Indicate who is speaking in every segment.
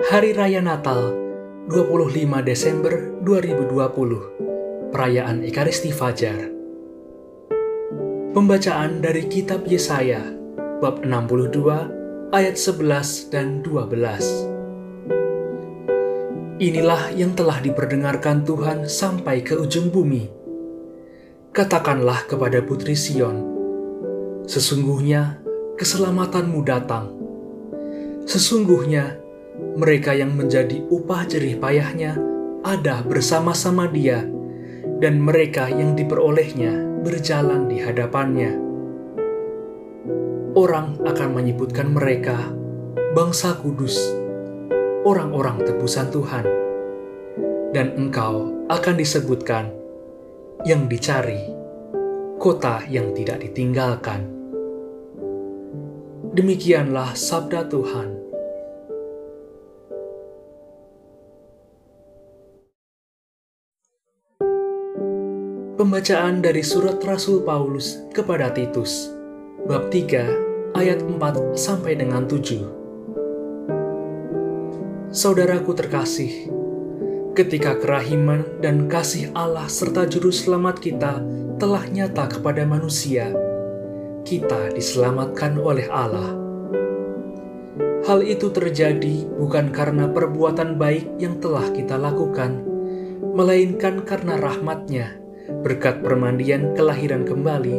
Speaker 1: Hari Raya Natal 25 Desember 2020 Perayaan Ekaristi Fajar. Pembacaan dari Kitab Yesaya bab 62 ayat 11 dan 12 Inilah yang telah diperdengarkan Tuhan sampai ke ujung bumi. Katakanlah kepada Putri Sion Sesungguhnya keselamatanmu datang. Sesungguhnya mereka yang menjadi upah jerih payahnya ada bersama-sama dia, dan mereka yang diperolehnya berjalan di hadapannya. Orang akan menyebutkan mereka bangsa kudus, orang-orang tebusan Tuhan, dan engkau akan disebutkan yang dicari, kota yang tidak ditinggalkan. Demikianlah sabda Tuhan. Pembacaan dari surat Rasul Paulus kepada Titus, bab 3, ayat 4 sampai dengan 7. Saudaraku terkasih, ketika kerahiman dan kasih Allah serta juru selamat kita telah nyata kepada manusia, kita diselamatkan oleh Allah. Hal itu terjadi bukan karena perbuatan baik yang telah kita lakukan, melainkan karena rahmatnya berkat permandian kelahiran kembali,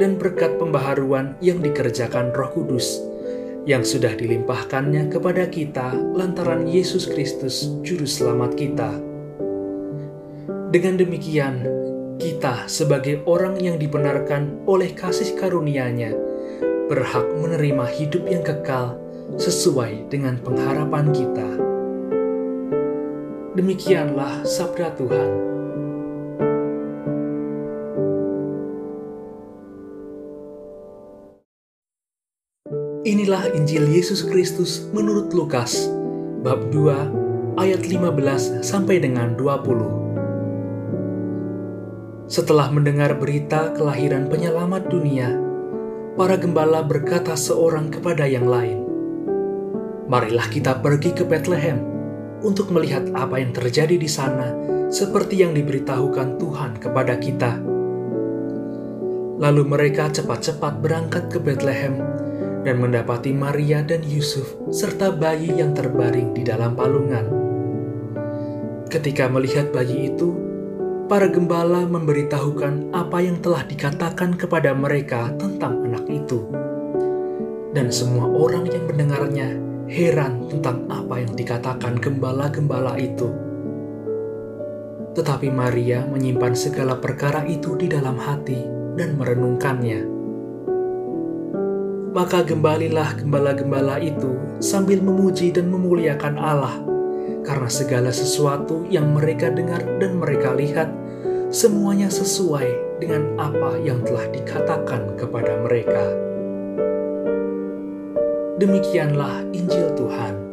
Speaker 1: dan berkat pembaharuan yang dikerjakan Roh Kudus yang sudah dilimpahkannya kepada kita lantaran Yesus Kristus Juru Selamat kita. Dengan demikian, kita sebagai orang yang dibenarkan oleh kasih karunia-Nya berhak menerima hidup yang kekal sesuai dengan pengharapan kita. Demikianlah sabda Tuhan. Inilah Injil Yesus Kristus menurut Lukas, bab 2, ayat 15 sampai dengan 20. Setelah mendengar berita kelahiran penyelamat dunia, para gembala berkata seorang kepada yang lain, Marilah kita pergi ke Bethlehem untuk melihat apa yang terjadi di sana seperti yang diberitahukan Tuhan kepada kita. Lalu mereka cepat-cepat berangkat ke Bethlehem dan mendapati Maria dan Yusuf serta bayi yang terbaring di dalam palungan. Ketika melihat bayi itu, para gembala memberitahukan apa yang telah dikatakan kepada mereka tentang anak itu. Dan semua orang yang mendengarnya heran tentang apa yang dikatakan gembala-gembala itu. Tetapi Maria menyimpan segala perkara itu di dalam hati dan merenungkannya. Maka gembalilah gembala-gembala itu sambil memuji dan memuliakan Allah, karena segala sesuatu yang mereka dengar dan mereka lihat, semuanya sesuai dengan apa yang telah dikatakan kepada mereka. Demikianlah Injil Tuhan.